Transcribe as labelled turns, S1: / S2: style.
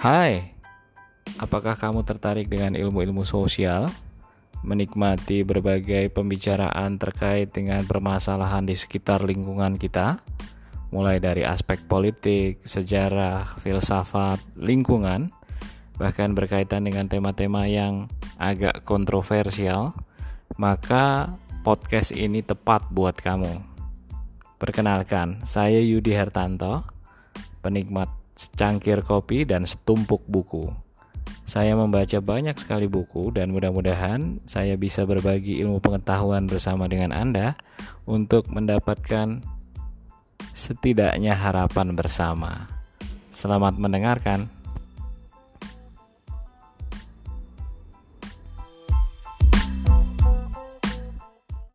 S1: Hai, apakah kamu tertarik dengan ilmu-ilmu sosial? Menikmati berbagai pembicaraan terkait dengan permasalahan di sekitar lingkungan kita, mulai dari aspek politik, sejarah, filsafat, lingkungan, bahkan berkaitan dengan tema-tema yang agak kontroversial, maka podcast ini tepat buat kamu. Perkenalkan, saya Yudi Hartanto, penikmat secangkir kopi dan setumpuk buku. Saya membaca banyak sekali buku dan mudah-mudahan saya bisa berbagi ilmu pengetahuan bersama dengan Anda untuk mendapatkan setidaknya harapan bersama. Selamat mendengarkan.